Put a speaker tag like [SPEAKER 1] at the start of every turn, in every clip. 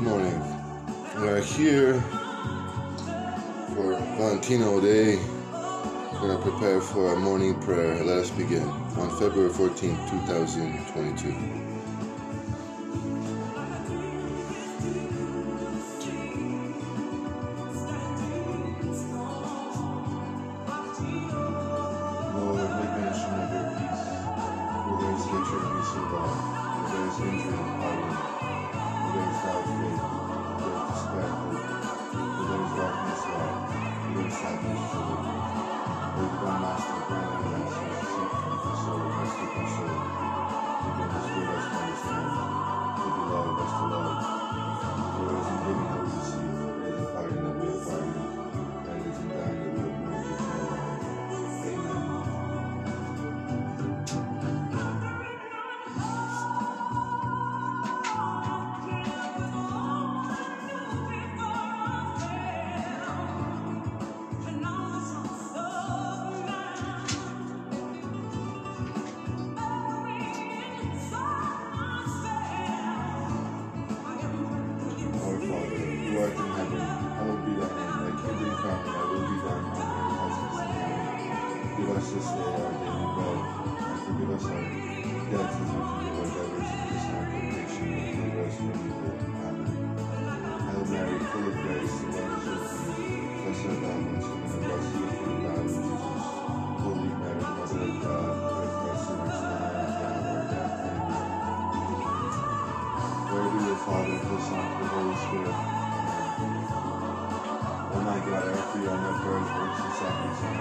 [SPEAKER 1] morning. We are here for Valentine's Day. We're going to prepare for our morning prayer. Let us begin on February 14, 2022. Lord, make mention of your peace. Where there is hatred, peace will God. There is injury, pardon. Where there is doubt, heaven. Give us this day our daily bread, and forgive us our debts as we forgive our debtors, and lead us not into temptation, but us from evil. Amen. Hail Mary, full of grace, the Lord is with thee. Blessed art thou amongst women, and blessed is the fruit of thy womb, Jesus. Holy Mary, Mother of God, pray for us sinners now and at the hour of our death. Amen. Glory be to the Father, the Son, to the Holy Spirit. Amen. O my God, I offer you all my prayers, works, and sacrifices,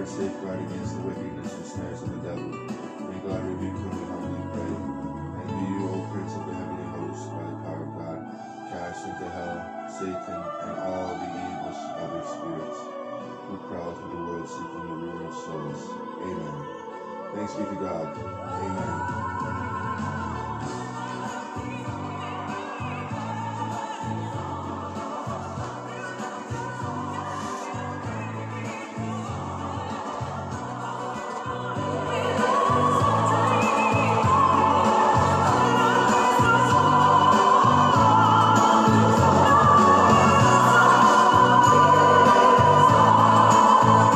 [SPEAKER 1] our safeguard against the wickedness and snares of the devil. May God rebuke whom we humbly pray. And do you, O Prince of the heavenly host, by the power of God, cast into hell Satan and all the evil spirits who prowl through the world seeking the ruin of souls. Amen. Thanks be to God. Amen.